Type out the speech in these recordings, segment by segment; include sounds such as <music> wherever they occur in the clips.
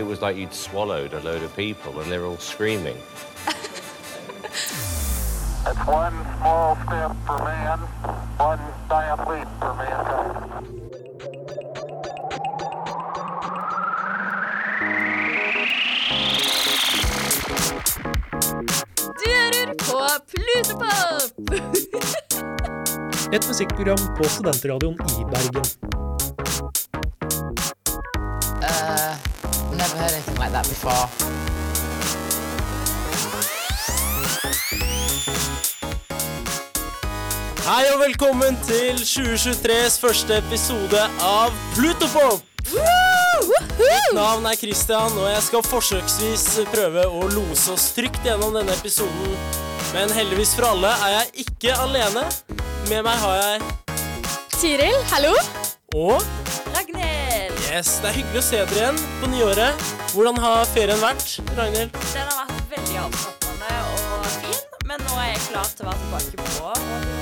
it was like you'd swallowed a load of people and they're all screaming. It's one small step for man, one giant leap for mankind. Du hører på Plutopop! Et musikkprogram på studentradioen i Bergen. Like. Hei og velkommen til 2023s første episode av Plutopop! Mitt navn er Christian, og jeg skal forsøksvis prøve å lose oss trygt gjennom denne episoden. Men heldigvis for alle er jeg ikke alene. Med meg har jeg Tiril, hallo. Og yes, det er hyggelig å se dere igjen på nyåret. Hvordan har ferien vært, Ragnhild? den har vært veldig avslappende og fin, men nå er jeg klar til å være tilbake på.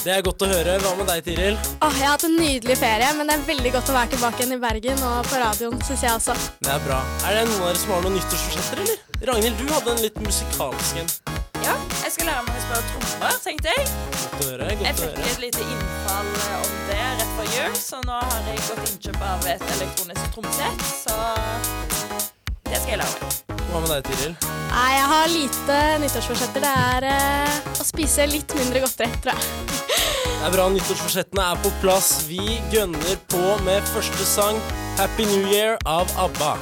Det er godt å høre. Hva med deg, Tiril? Åh, jeg har hatt en nydelig ferie, men det er veldig godt å være tilbake igjen i Bergen og på radioen, syns jeg også. Det er bra. Er det noen av dere som har noen nyttårsforsetter, eller? Ragnhild, du hadde en litt musikalsk en. Jeg skal lære meg å spille trommer, tenkte jeg. Godt å høre. Jeg Godt fikk et lite innfall om det rett før jul, så nå har jeg gått innkjøp av et elektronisk trommesett, så det skal jeg lære meg. Hva med deg, Tiril? Nei, jeg har lite nyttårsforsetter. Det er eh, å spise litt mindre godteri, tror jeg. Det er bra nyttårsforsettene er på plass. Vi gønner på med første sang, 'Happy New Year' av ABBA.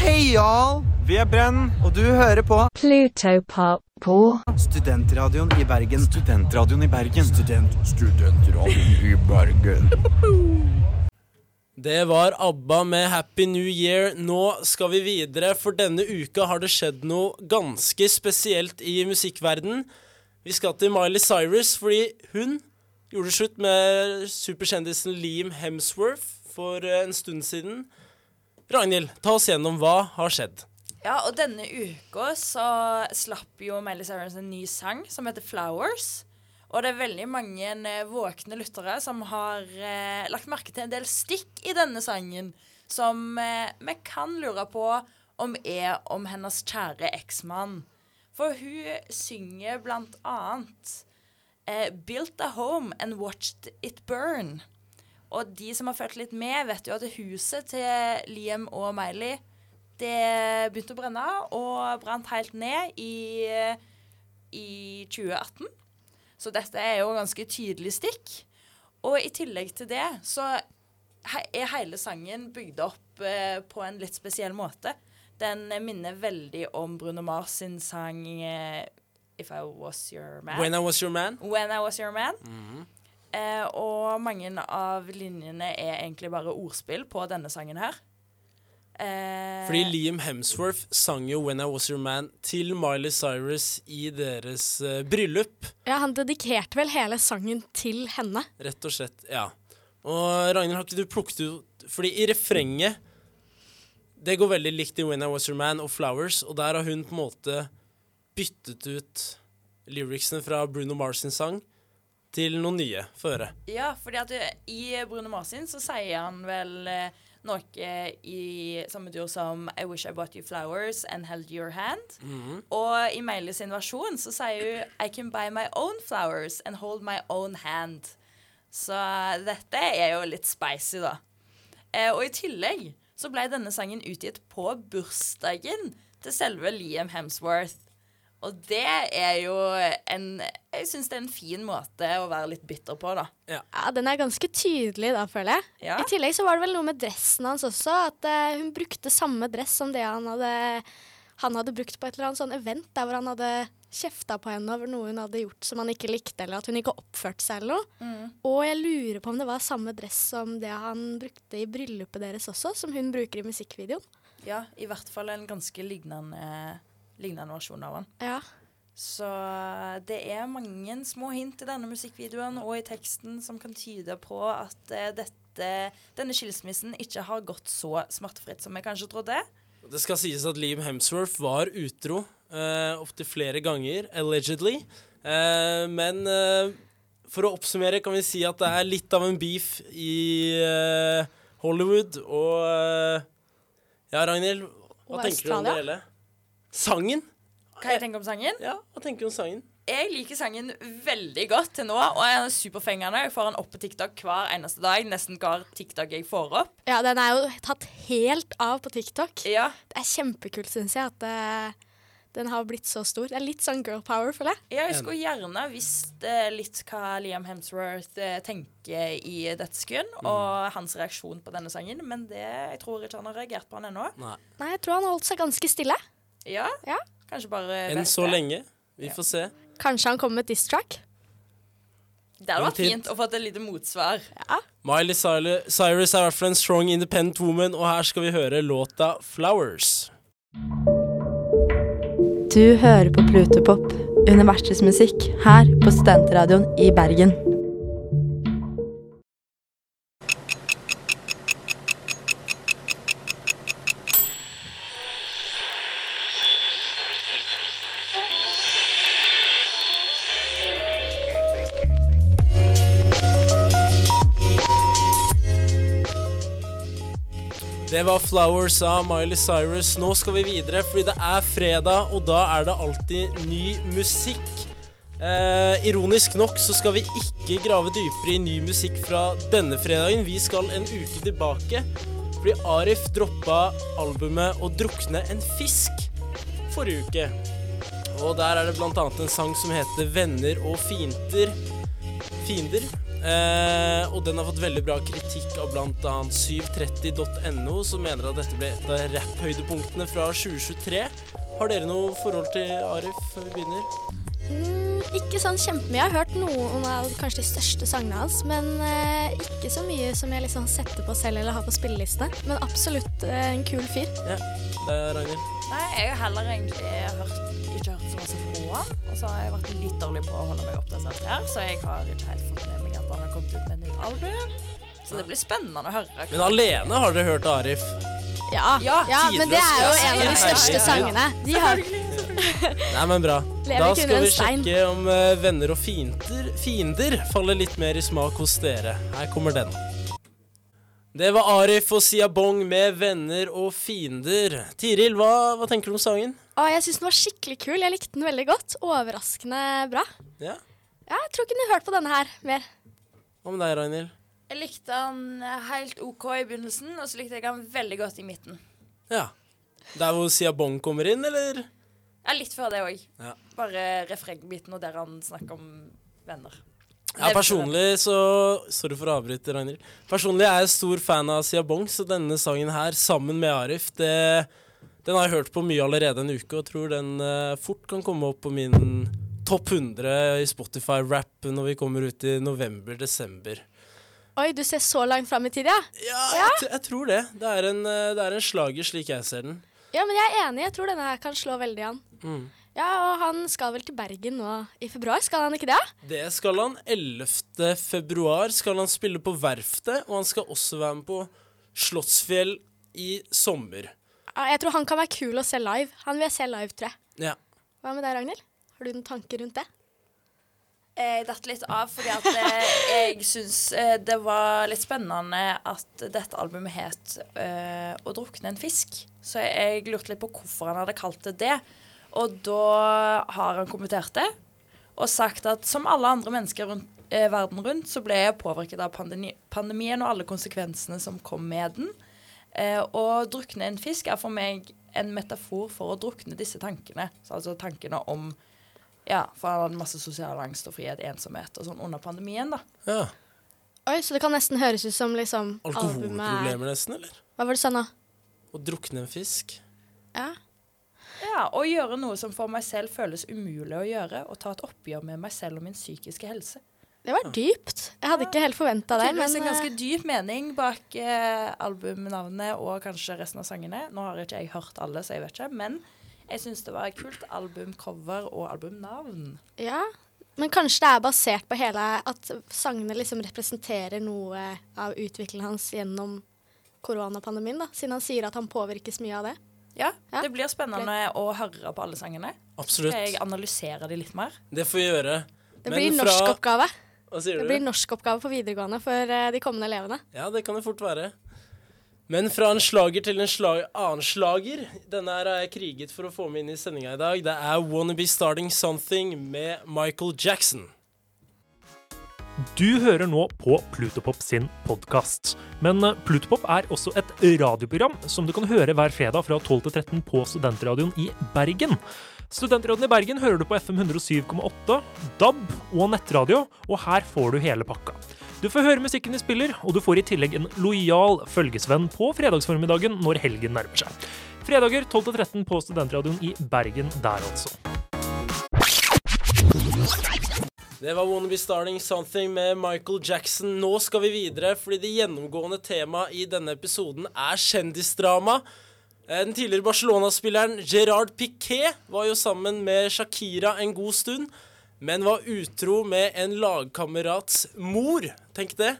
Hei, y'all! Vi er Brenn, og du hører på Plutopop på Studentradioen i Bergen. Studentradioen i Bergen. Student, studentradioen i Bergen. Det var ABBA med 'Happy New Year'. Nå skal vi videre, for denne uka har det skjedd noe ganske spesielt i musikkverden. Vi skal til Miley Cyrus, fordi hun gjorde slutt med superkjendisen Liam Hemsworth for eh, en stund siden. Ragnhild, ta oss gjennom hva har skjedd. Ja, og denne uka så slapp jo Miley Cyrus en ny sang som heter 'Flowers'. Og det er veldig mange eh, våkne lyttere som har eh, lagt merke til en del stikk i denne sangen som eh, vi kan lure på om er om hennes kjære eksmann. For hun synger blant annet eh, 'Built a home and watched it burn'. Og de som har fulgt litt med, vet jo at huset til Liam og Miley det begynte å brenne, og brant helt ned i, i 2018. Så dette er jo ganske tydelig stikk. Og i tillegg til det så er hele sangen bygd opp eh, på en litt spesiell måte. Den minner veldig om Bruno Mars sin sang eh, 'If I Was Your Man'. When I Was Your Man. When I Was Your Man. eh, og mange av linjene er egentlig bare ordspill på denne sangen her. Eh, Fordi Liam Hemsworth sang jo 'When I Was Your Man' til Miley Cyrus i deres eh, bryllup. Ja, Han dedikerte vel hele sangen til henne. Rett og slett, ja. Og Ragnhild, har ikke du plukket ut Fordi i refrenget Det går veldig likt i 'When I Was Your Man' og 'Flowers', og der har hun på en måte byttet ut lyricsene fra Bruno Mars sin sang til noen nye. Få høre. Ja, fordi at du, i Bruno Mars sin så sier han vel eh, noe i samme dur som I wish I bought you flowers and held your hand. Og i Meiles versjon så sier hun I can buy my own flowers and hold my own hand. Så dette er jo litt spicy, da. Eh, og i tillegg så ble denne sangen utgitt på bursdagen til selve Liam Hemsworth. Og det er jo en Jeg syns det er en fin måte å være litt bitter på, da. Ja, Den er ganske tydelig da, føler jeg. Ja. I tillegg så var det vel noe med dressen hans også. At uh, hun brukte samme dress som det han hadde, han hadde brukt på et eller annet sånn event der hvor han hadde kjefta på henne over noe hun hadde gjort som han ikke likte, eller at hun ikke oppførte seg eller noe. Og jeg lurer på om det var samme dress som det han brukte i bryllupet deres også, som hun bruker i musikkvideoen. Ja, i hvert fall en ganske lignende, lignende versjon av han. Ja. Så det er mange små hint i denne musikkvideoen og i teksten som kan tyde på at eh, dette, denne skilsmissen ikke har gått så smertefritt som jeg kanskje trodde. Det skal sies at Liam Hemsworth var utro uh, opptil flere ganger, allegedly. Eh, men eh, for å oppsummere kan vi si at det er litt av en beef i eh, Hollywood og eh, Ja, Ragnhild, hva Og tenker du om det Australia. hele? Sangen? Hva jeg tenker om sangen? Ja, hva tenker du om sangen? Jeg liker sangen veldig godt til nå, og jeg er superfengende. Jeg får den opp på TikTok hver eneste dag. Nesten hver TikTok jeg får opp. Ja, den er jo tatt helt av på TikTok. Ja, Det er kjempekult, syns jeg, at uh, den har blitt så stor. Det er litt sånn girl power, føler jeg. Jeg skulle gjerne visst uh, litt hva Liam Hemsworth uh, tenker i dette sekund, og hans reaksjon på denne sangen, men det, jeg tror ikke han har reagert på den ennå. Nei. Nei, jeg tror han har holdt seg ganske stille. Ja, Ja. kanskje bare Enn så lenge. Vi får se. Kanskje han kommer med diss track? Det hadde vært Fint. å få et lite motsvar. Miley Cyrus Cyrus er i hvert fall en strong independent woman, og her skal vi høre låta 'Flowers'. Du hører på Plutopop, universets musikk, her på Studentradioen i Bergen. 'Flowers' av Miley Cyrus. Nå skal vi videre, fordi det er fredag, og da er det alltid ny musikk. Eh, ironisk nok så skal vi ikke grave dypere i ny musikk fra denne fredagen. Vi skal en uke tilbake, fordi Arif droppa albumet 'Å drukne en fisk' forrige uke. Og der er det annet en sang som heter 'Venner og fiender'. Fiender. Eh, og den har fått veldig bra kritikk av bl.a. 730.no, som mener at dette ble et av rapphøydepunktene fra 2023. Har dere noe forhold til Arif før vi begynner? Mm, ikke sånn kjempemye. Jeg har hørt noen av kanskje de største sangene hans, men eh, ikke så mye som jeg liksom setter på selv eller har på spillelistene. Men absolutt eh, en kul fyr. Ja, det er Ragnhild. Nei, jeg har heller egentlig hørt, ikke hørt så masse på han. Og så har jeg vært litt dårlig på å holde meg oppdatert her, så jeg har ikke helt fått med meg han har kommet ut med en ny album. Så det blir spennende å høre. Men alene har dere hørt Arif. Ja, Ja, men det er jo en av de største sangene. De har <laughs> Nei, men bra. Da skal vi sjekke om eh, venner og fiender, fiender faller litt mer i smak hos dere. Her kommer den. Det var Arif og Sia Bong med 'Venner og fiender'. Tiril, hva, hva tenker du om sangen? Å, jeg syns den var skikkelig kul. Jeg likte den veldig godt. Overraskende bra. Ja, Ja, jeg tror ikke du hørte på denne her mer. Hva med deg, Ragnhild? Jeg likte han helt OK i begynnelsen, og så likte jeg han veldig godt i midten. Ja. Der hvor Siabong kommer inn, eller? Ja, litt før det òg. Ja. Bare refrengbiten og der han snakker om venner. Ja, personlig så Sorry for å avbryte, Ragnhild. Personlig er jeg stor fan av Siabong, så denne sangen her, sammen med Arif, det, den har jeg hørt på mye allerede en uke, og tror den uh, fort kan komme opp på min topp 100 i Spotify-rap når vi kommer ut i november-desember. Oi, du ser så langt fram i tid, ja? Ja, jeg, jeg tror det. Det er, en, eh, det er en slager slik jeg ser den. Ja, men jeg er enig. Jeg tror denne her kan slå veldig an. Mm. Ja, og han skal vel til Bergen nå i februar, skal han ikke det? Det skal han 11. februar skal han spille på Verftet, og han skal også være med på Slottsfjell i sommer. Ja, Jeg tror han kan være kul å se live. Han vil jeg se live, tror jeg. Ja. Hva med deg, Ragnhild? Har du noen tanker rundt det? Jeg datt litt av fordi at eh, jeg syns eh, det var litt spennende at dette albumet het uh, 'Å drukne en fisk'. Så jeg lurte litt på hvorfor han hadde kalt det det. Og da har han kommentert det og sagt at som alle andre mennesker rundt, eh, verden rundt, så ble jeg påvirket av pandemi pandemien og alle konsekvensene som kom med den. Eh, å drukne en fisk er for meg en metafor for å drukne disse tankene. Så altså tankene om ja, for han hadde masse sosial angst og frihet, ensomhet og sånn under pandemien, da. ja. Oi, Så det kan nesten høres ut som liksom er Alkoholproblemer nesten, eller? Hva var det du sa nå? Å drukne en fisk. Ja. Ja, Og gjøre noe som for meg selv føles umulig å gjøre, og ta et oppgjør med meg selv og min psykiske helse. Det var dypt. Jeg hadde ikke helt forventa det. Tydeligvis Men en ganske eh, dyp mening bak eh, albumnavnet og kanskje resten av sangene. Nå har ikke jeg hørt alle, så jeg vet ikke, men jeg syns det var et kult albumcover og albumnavn. ja. Men kanskje det er basert på hele At sangene liksom representerer noe av utviklingen hans gjennom koronapandemien, da. Siden han sier at han påvirkes mye av det. Ja, Ja. det blir spennende å høre på alle sangene. Absolutt. Skal jeg analysere de litt mer? Det får vi gjøre. Det Men blir fra- norskoppgave. Hva sier Det du? blir norskoppgave på videregående for eh, de kommende elevene. Ja, det kan det fort være. Men fra en slager til en slag, annen slager. Denne her har jeg kriget for å få med inn i sendinga i dag. Det er 'Wanna Be Starting Something' med Michael Jackson. Du hører nå på Plutopop sin podkast. Men eh, Plutopop er også et radioprogram som du kan høre hver fredag fra 12 til 13 på Studentradioen i Bergen. Studentradioen i Bergen hører du på FM 107,8, DAB og nettradio, og her får du hele pakka. Du får høre musikken de spiller, og du får i tillegg en lojal følgesvenn på fredagsformiddagen når helgen nærmer seg. Fredager 12-13 på Studentradioen i Bergen der, altså. Det var 'Wanna Be Starting Something' med Michael Jackson. Nå skal vi videre, fordi det gjennomgående temaet i denne episoden er kjendisdrama. Eh, Den tidligere Barcelona-spilleren Gerard Piquet var jo sammen med Shakira en god stund, men var utro med en lagkamerats mor. Tenk det.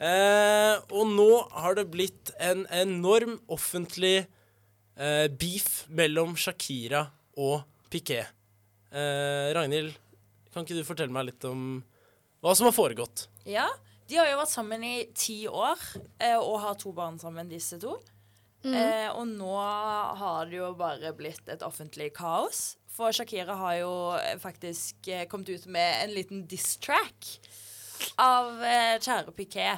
Eh, og nå har det blitt en enorm offentlig eh, beef mellom Shakira og Piquet. Eh, Ragnhild, kan ikke du fortelle meg litt om hva som har foregått? Ja, de har jo vært sammen i ti år eh, og har to barn sammen, disse to. Eh, og nå har det jo bare blitt et offentlig kaos. For Shakira har jo eh, faktisk eh, kommet ut med en liten diss-track av eh, kjære Piqué.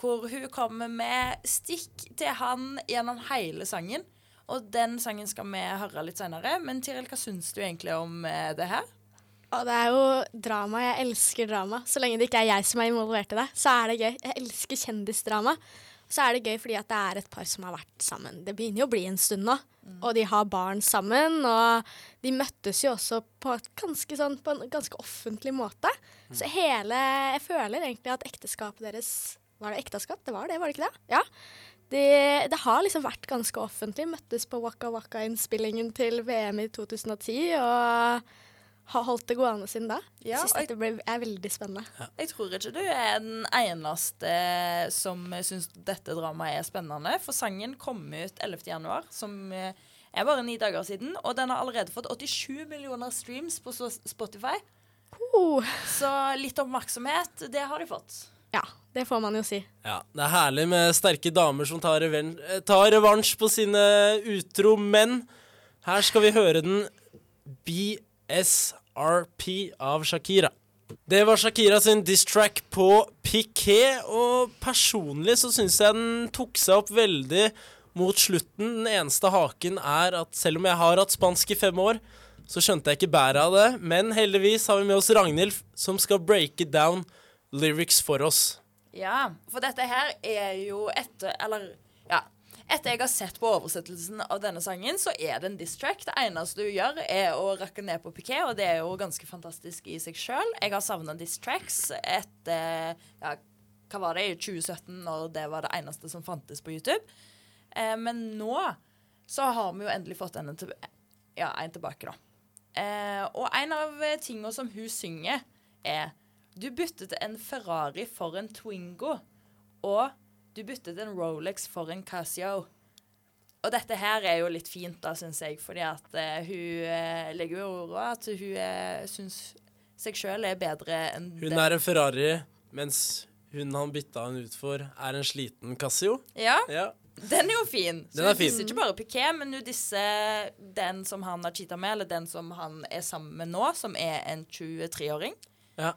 Hvor hun kommer med stikk til han gjennom hele sangen. Og den sangen skal vi høre litt senere. Men Tiril, hva syns du egentlig om det her? Og det er jo drama. Jeg elsker drama. Så lenge det ikke er jeg som er involvert i det, så er det gøy. Jeg elsker kjendisdrama. Så er det gøy fordi at det er et par som har vært sammen. Det begynner jo å bli en stund nå. Og de har barn sammen. Og de møttes jo også på, ganske, sånn, på en ganske offentlig måte. Så hele Jeg føler egentlig at ekteskapet deres Var det ekteskap? Det var det, var det ikke det? Ja. Det, det har liksom vært ganske offentlig. Møttes på Waka Waka-innspillingen til VM i 2010 og har holdt det gående siden da. Ja, Syns jeg- dette ble, er veldig spennende. Jeg tror ikke du er den eneste som syns dette dramaet er spennende. For sangen kom ut 11. januar, som eh, er bare ni dager siden. Og den har allerede fått 87 millioner streams på Spotify. Oh. Så litt oppmerksomhet, det har de fått. Ja, det får man jo si. Ja, Det er herlig med sterke damer som tar, reven eh, tar revansj på sine utro menn. Her skal vi høre den BSRP av Shakira. Det var Shakira sin diss-track på Piqué, og personlig så syns jeg den tok seg opp veldig mot slutten. Den eneste haken er at selv om jeg har hatt spansk i fem år, så skjønte jeg ikke bæret av det. Men heldigvis har vi med oss Ragnhild, som skal breake down lyrics for oss. Ja, for dette her er jo etter Eller. Etter jeg har sett på oversettelsen av denne sangen, så er det en diss-track. Det eneste du gjør, er å rakke ned på Piquet, og det er jo ganske fantastisk i seg sjøl. Jeg har savna diss-tracks etter ja, hva var det, i 2017, når det var det eneste som fantes på YouTube. Eh, men nå så har vi jo endelig fått en, til, ja, en tilbake, da. Eh, og en av tingene som hun synger, er Du byttet en Ferrari for en Twingo, og du byttet en Rolex for en Casio. Og dette her er jo litt fint, da, syns jeg, fordi at uh, hun uh, legger jo ordet at hun uh, syns seg sjøl er bedre enn Hun er en Ferrari, mens hun han bytta henne ut for, er en sliten Casio. Ja, Ja. den er jo fin. Så Den er hun disser ikke bare Piqué, men hun disser den som han har cheata med, eller den som han er sammen med nå, som er en 23-åring. ja.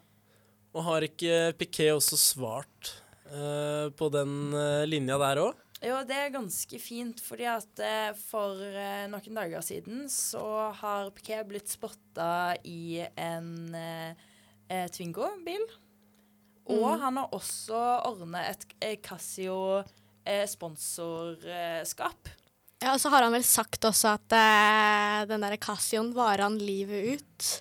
Og har ikke Piqué også svart eh, på den uh, linja der òg? Jo, det er ganske fint, fordi at eh, for noen dager siden så har Piquet blitt spotta i en Twingo-bil. Og han har også ordna et eh, Casio eh, sponsorskap. Ja, og så har han vel sagt også at den der Casioen varer han livet ut.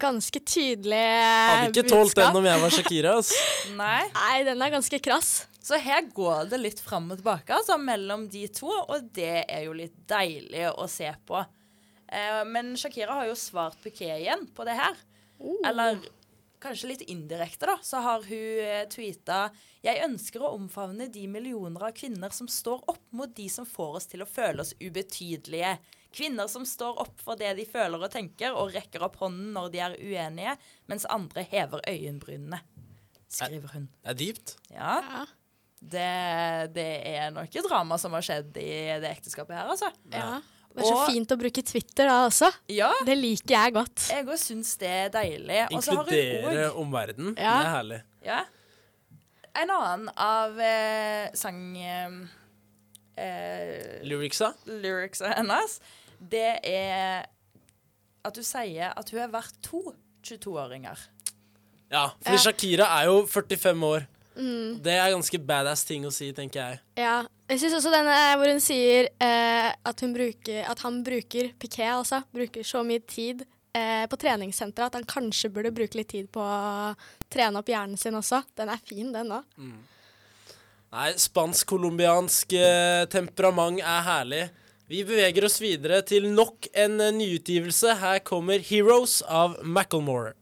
Ganske tydelig eh, Hadde ikke tålt den om jeg var Shakira. ass. <laughs> Nei. Nei, den er ganske krass. Så her går det litt fram og tilbake altså, mellom de to, og det er jo litt deilig å se på. Eh, men Shakira har jo svart Piqué igjen på det her. Eller kanskje litt indirekte, da, så har hun eh, tweeta Jeg ønsker å omfavne de millioner av kvinner som står opp mot de som får oss til å føle oss ubetydelige. Kvinner som står opp for det de føler og tenker, og rekker opp hånden når de er uenige, mens andre hever øyenbrynene. Skriver hun. Det er dypt. Ja. Ja. det, det er noe drama som har skjedd i det ekteskapet her, altså. Ja. Det er så Og- fint å bruke Twitter da også. Ja. Det liker jeg godt. Jeg òg syns det er deilig. Og så har hun Inkludere omverdenen. Ja. Det er herlig. Ja. En annen av eh, sang... Eh, eh, Lyricsa? lyricsa hennes, det er at du sier at hun er verdt to 22-åringer. Ja, for Shakira er jo 45 år. Mm. Det er ganske badass ting å si, tenker jeg. Ja. Jeg syns også denne hvor hun sier eh, at, hun bruker, at han bruker Piquet, altså, bruker så mye tid eh, på treningssenteret at han kanskje burde bruke litt tid på å trene opp hjernen sin også. Den er fin, den òg. Nei, spansk-colombiansk eh, temperament er herlig. Vi beveger oss videre til nok en nyutgivelse. Her kommer 'Heroes' av Macclemore.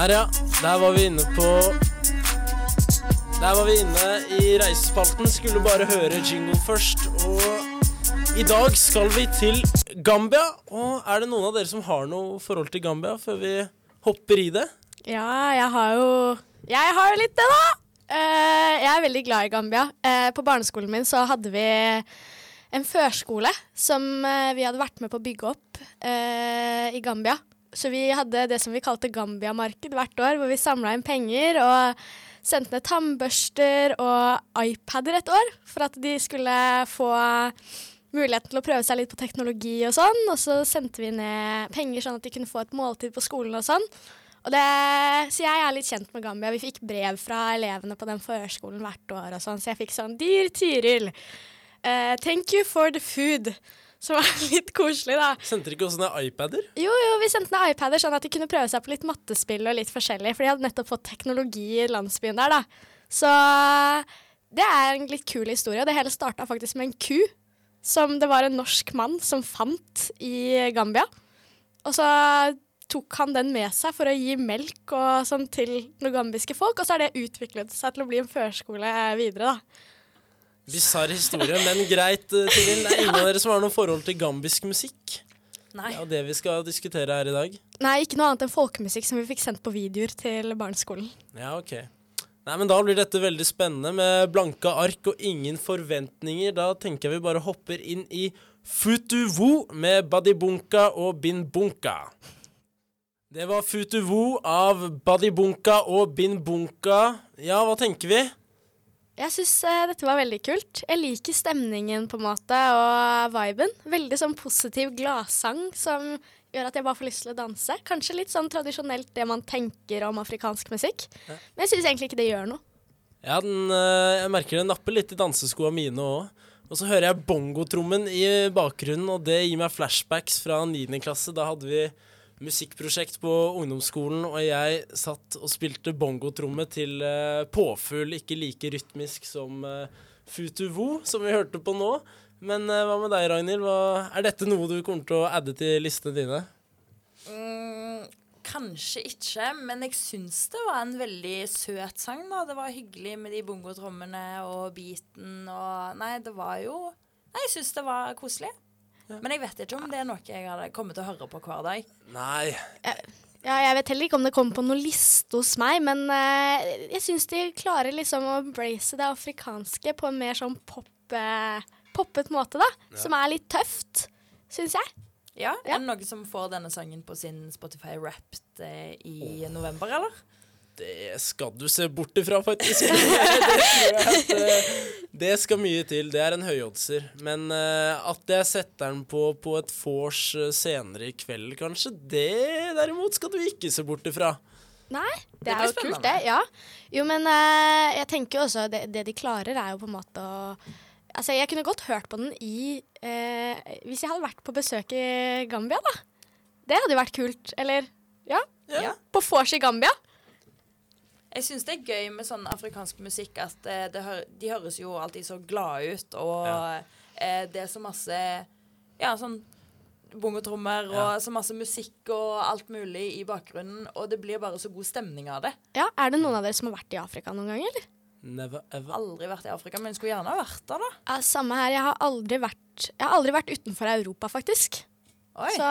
Der, ja. Der var vi inne på Der var vi inne i reisespalten. Skulle bare høre jingle først. Og i dag skal vi til Gambia. Og er det noen av dere som har noe forhold til Gambia, før vi hopper i det? Ja, jeg har jo Jeg har jo litt det, da! Uh, jeg er veldig glad i Gambia. Uh, på barneskolen min så hadde vi en førskole som uh, vi hadde vært med på å bygge opp i Gambia. Så vi hadde det som vi kalte Gambia-marked hvert år, hvor vi samla inn penger og sendte ned tannbørster og iPader et år for at de skulle få muligheten til å prøve seg litt på teknologi og sånn. Og så sendte vi ned penger sånn at de kunne få et måltid på skolen og sånn. Og det, så jeg er litt kjent med Gambia. Vi fikk brev fra elevene på den førskolen hvert år. og sånn, Så jeg fikk sånn Dear Tiril, uh, thank you for the food. Som var <laughs> litt koselig, da. Sendte dere ikke også ned iPader? Jo, jo, vi sendte ned iPader sånn at de kunne prøve seg på litt mattespill og litt forskjellig. For de hadde nettopp fått teknologi i landsbyen der, da. Så det er en litt kul historie. Og Det hele starta faktisk med en ku som det var en norsk mann som fant i Gambia. Og så tok han den med seg for å gi melk og sånn til noen gambiske folk, og så har det utviklet seg til å bli en førskole videre, da. Bisarr historie, men greit, eh, Tiril. Det er ingen av dere som har noe forhold til gambisk musikk? Nei. Det er jo det vi skal diskutere her i dag. Nei, ikke noe annet enn folkemusikk som vi fikk sendt på videoer til barneskolen. Ja, ok. Nei, men Da blir dette veldig spennende med blanke ark og ingen forventninger. Da tenker jeg vi bare hopper inn i Futuvu med Badibunka og Binbunka. Det var Futuvu av Badibunka og Binbunka. Ja, hva tenker vi? Jeg syns eh, dette var veldig kult. Jeg liker stemningen på en måte og viben. Veldig sånn positiv gladsang som gjør at jeg bare får lyst til å danse. Kanskje litt sånn tradisjonelt det man tenker om afrikansk musikk. Men jeg syns egentlig ikke det gjør noe. Ja, den, eh, jeg merker det napper litt i danseskoa mine òg. Og så hører jeg bongotrommen i bakgrunnen, og det gir meg flashbacks fra 9. klasse. Da hadde vi musikkprosjekt på ungdomsskolen, og jeg satt og spilte bongotromme til uh, påfugl, ikke like rytmisk som uh, Futuvo, som vi hørte på nå. Men uh, hva med deg, Ragnhild? Hva, er dette noe du kommer til å adde til listene dine? Mm, kanskje ikke, men jeg syns det var en veldig søt sang. da. Det var hyggelig med de bongotrommene og beaten og Nei, det var jo Nei, jeg syns det var koselig. Men jeg vet ikke om det er noe jeg hadde kommet til å høre på hver dag. Nei. Ja, jeg vet heller ikke om det kommer på noen liste hos meg, men uh, jeg syns de klarer liksom å embrace det afrikanske på en mer sånn pop, uh, poppet måte, da. Som er litt tøft, syns jeg. Ja, Er det noen som får denne sangen på sin Spotify Wrapped uh, i november, eller? Det skal du se bort ifra, faktisk. <laughs> det at eh, Det skal mye til. Det er en høyoddser. Men eh, at jeg setter den på på et vors eh, senere i kveld, kanskje, det derimot skal du ikke se bort ifra. Nei, det, Det er jo kult, det. Ja. Jo, men jeg tenker jo også det, det de klarer, er jo på en måte å Altså, jeg kunne godt hørt på den i eh, Hvis jeg hadde vært på besøk i Gambia, da. Det hadde jo vært kult. Eller ja, Ja. på vors i Gambia. Jeg syns det er gøy med sånn afrikansk musikk at eh, det hø de høres jo alltid så glade ut. Og eh, det er så masse Ja, sånn bongotrommer og så masse musikk og alt mulig i bakgrunnen, og det blir bare så god stemning av det. Ja, Er det noen av dere som har vært i Afrika noen gang, eller? Never ever. Aldri vært i Afrika, men skulle gjerne ha vært der, da. Ja, samme her. Jeg har aldri vært, jeg har aldri vært utenfor Europa, faktisk. Oi, Så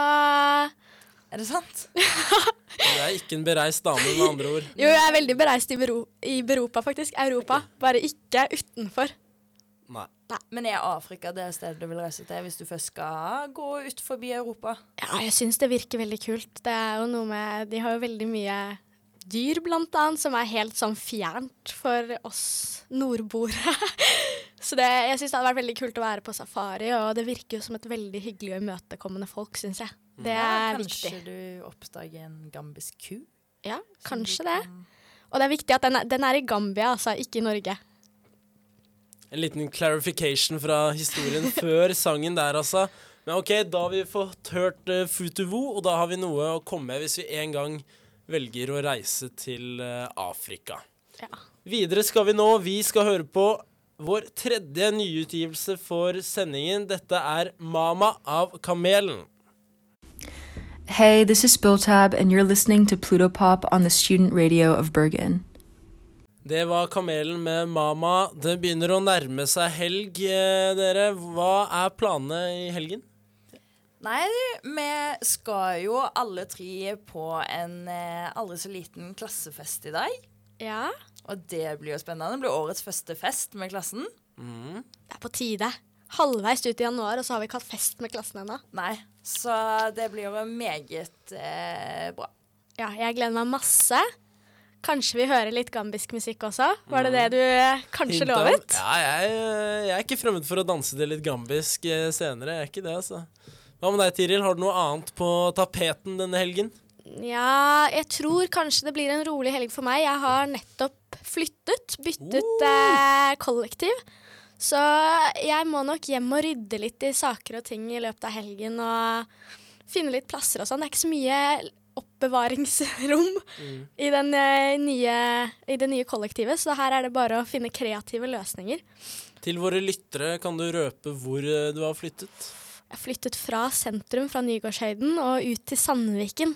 er det sant? <laughs> Du er ikke en bereist dame, med andre ord. jo, jeg er veldig bereist i, Bero, i Europa, faktisk. Europa. Bare ikke utenfor. Nei. Men er Afrika det stedet du vil reise til hvis du først skal gå ut forbi Europa? Ja, jeg syns det virker veldig kult. Det er jo noe med De har jo veldig mye dyr, blant annet, som er helt sånn fjernt for oss nordboere. <laughs> Så det, jeg syns det hadde vært veldig kult å være på safari, og det virker jo som et veldig hyggelig og imøtekommende folk, syns jeg. Det Ja, er kanskje viktig. du oppdager en gambisk ku? Ja, kanskje det. kan- Og det er viktig at den er, den er i Gambia, altså, ikke i Norge. En liten clarification fra historien <laughs> før sangen der, altså. Men OK, da har vi fått hørt uh, Futuvo, og da har vi noe å komme med hvis vi en gang velger å reise til uh, Afrika. Ja. Videre skal vi nå Vi skal høre på vår tredje nyutgivelse for sendingen. Dette er Mama av Kamelen. Hey, this is Spilltab, and you're listening to Pluto Pop on the student radio of Bergen. Det var Kamelen med Mama. Det begynner å nærme seg helg, eh, dere. Hva er planene i helgen? Nei, vi skal jo alle tre på en eh, aldri så liten klassefest i dag. Ja, Og det blir jo spennende. Det blir årets første fest med klassen. det er på tide. Halvveis ut i januar, og så har vi ikke hatt fest med klassen ennå. Nei, så det blir jo meget eh, bra. Ja, jeg gleder meg masse. Kanskje vi hører litt gambisk musikk også? Var det det du eh, kanskje Hinta. lovet? Ja, jeg, jeg er ikke fremmed for å danse til litt gambisk eh, senere. Jeg er ikke det, altså. Hva med deg, Tiril? Har du noe annet på tapeten denne helgen? Ja, jeg tror kanskje det blir en rolig helg for meg. Jeg har nettopp flyttet, byttet eh, kollektiv. Så jeg må nok hjem og rydde litt i saker og ting i løpet av helgen og finne litt plasser og sånn. Det er ikke så mye oppbevaringsrom i, den, eh, nye, i det nye kollektivet, så her er det bare å finne kreative løsninger. Til våre lyttere, kan du røpe hvor eh, du har flyttet? Jeg har flyttet fra sentrum, fra Nygårdshøyden, og ut til Sandviken.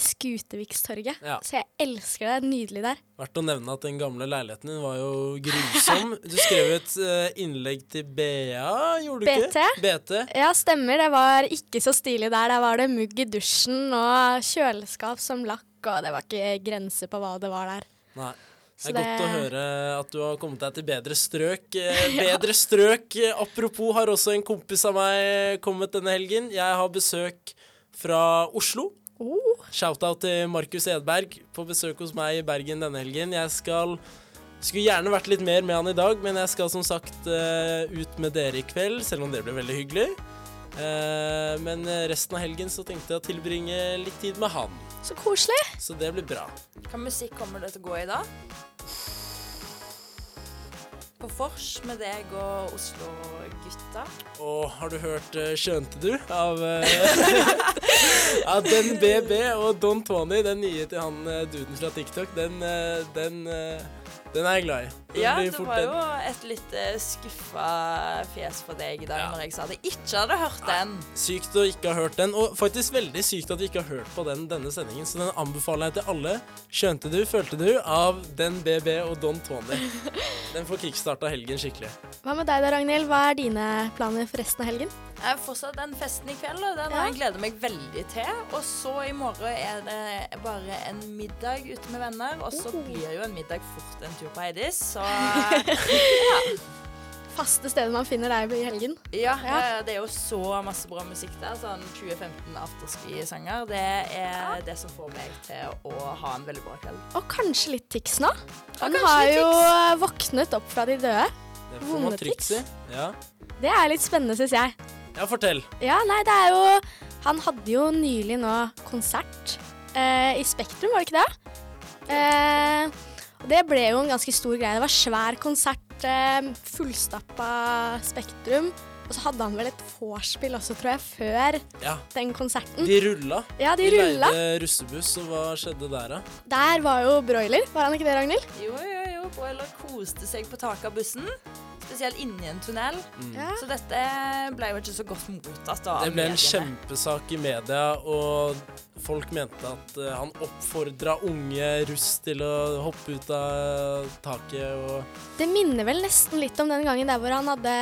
Skutevikstorget. Ja. Så jeg elsker det. Det er Nydelig der. Verdt å nevne at den gamle leiligheten din var jo grusom. <laughs> Du skrev et eh, innlegg til BA, gjorde du BT? ikke? BT. Ja, stemmer. Det var ikke så stilig der. Der var det mugg i dusjen og kjøleskap som lakk, og det var ikke grenser på hva det var der. Nei. Det er er godt å høre at du har kommet deg til bedre strøk. <laughs> Eh, bedre strøk. Apropos har også en kompis av meg kommet denne helgen. Jeg har besøk fra Oslo. Oh. Shout-out til Markus Edberg på besøk hos meg i Bergen denne helgen. Jeg skal skulle gjerne vært litt mer med han i dag, men jeg skal som sagt uh, ut med dere i kveld, selv om det blir veldig hyggelig. Uh, men resten av helgen så tenkte jeg å tilbringe litt tid med han. Så koselig. Så det blir bra. Hva musikk kommer det til å gå i da? På vors med deg og Oslo-gutta. Og har du hørt eh, Skjønte du? Av, <laughs> uh, Den BB og Don Tony, den nye til han eh, duden fra TikTok, den, den, den er jeg glad i. Ja, det var jo et litt eh, skuffa fjes for deg i dag Ja. når jeg sa det ikke hadde hørt den. Sykt å ikke ha hørt den, og faktisk veldig sykt at vi ikke har hørt på den denne sendingen, så den anbefaler jeg til alle. Skjønte du, følte du, av Den BB og Don Tony. <laughs> Den får kickstarta helgen skikkelig. Hva med deg da, Ragnhild? Hva er dine planer for resten av helgen? Jeg har fortsatt den festen i kveld, og den Ja. jeg gleder meg veldig til. Og så i morgen er det bare en middag ute med venner, og så Oh. blir jo en middag fort en tur på Heidis, så <laughs> Faste stedet man finner deg i helgen. Ja, Ja. eh, det er jo så masse bra musikk der. Sånn 2015 afterski-sanger. Det er det som får meg til å ha en veldig bra kveld. Og kanskje litt Tix nå. Han har jo Tix. våknet opp fra de døde. Vonde Tix. Ja. Det er litt spennende, syns jeg. ja, fortell. Ja, nei, det er jo Han hadde jo nylig nå konsert eh, i Spektrum, var det ikke det? Eh, det ble jo en ganske stor greie. Det var svær konsert, eh, fullstappa Spektrum. Og så hadde han vel et vorspiel også, tror jeg, før Ja. den konserten. De rulla. Ja, de rulla. leide russebuss, og hva skjedde der, da? Der var jo Broiler, var han ikke det, Ragnhild? Jo, jo, jo. Broiler koste seg på taket av bussen. Spesielt inni en tunnel. Ja. Så dette ble jo ikke så godt mottatt av Det ble en mediene. kjempesak i media, og folk mente at uh, han oppfordra unge russ til å hoppe ut av taket og Det minner vel nesten litt om den gangen der hvor han hadde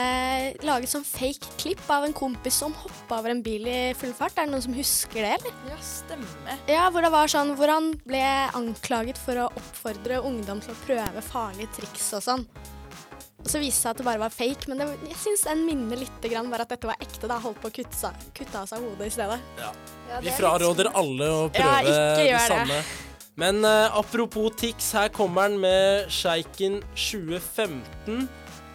laget sånn fake klipp av en kompis som hoppa over en bil i full fart. Er det noen som husker det, eller? Ja, stemmer. Ja, hvor det var sånn hvor han ble anklaget for å oppfordre ungdom til å prøve farlige triks og sånn. Og så viste det seg at det bare var fake, men det, jeg syns den minner litt grann bare at dette var ekte. da Holdt på å kutte, seg- kutte av seg hodet i stedet. Ja. Ja, Vi er litt fraråder alle å prøve ja, det samme. det. Men uh, apropos Tix, her kommer den med Sjeiken 2015.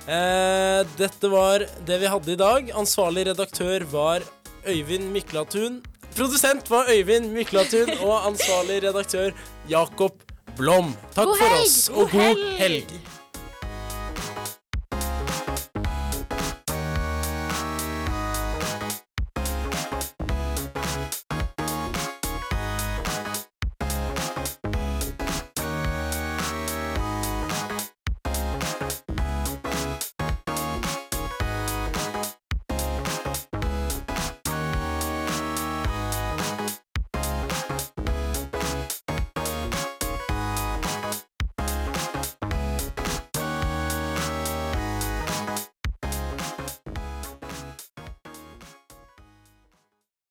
Eh, dette var det vi hadde i dag. Ansvarlig redaktør var Øyvind Myklatun. Produsent var Øyvind Myklatun, og ansvarlig redaktør Jakob Blom. Takk God for oss, God og god helg! helg.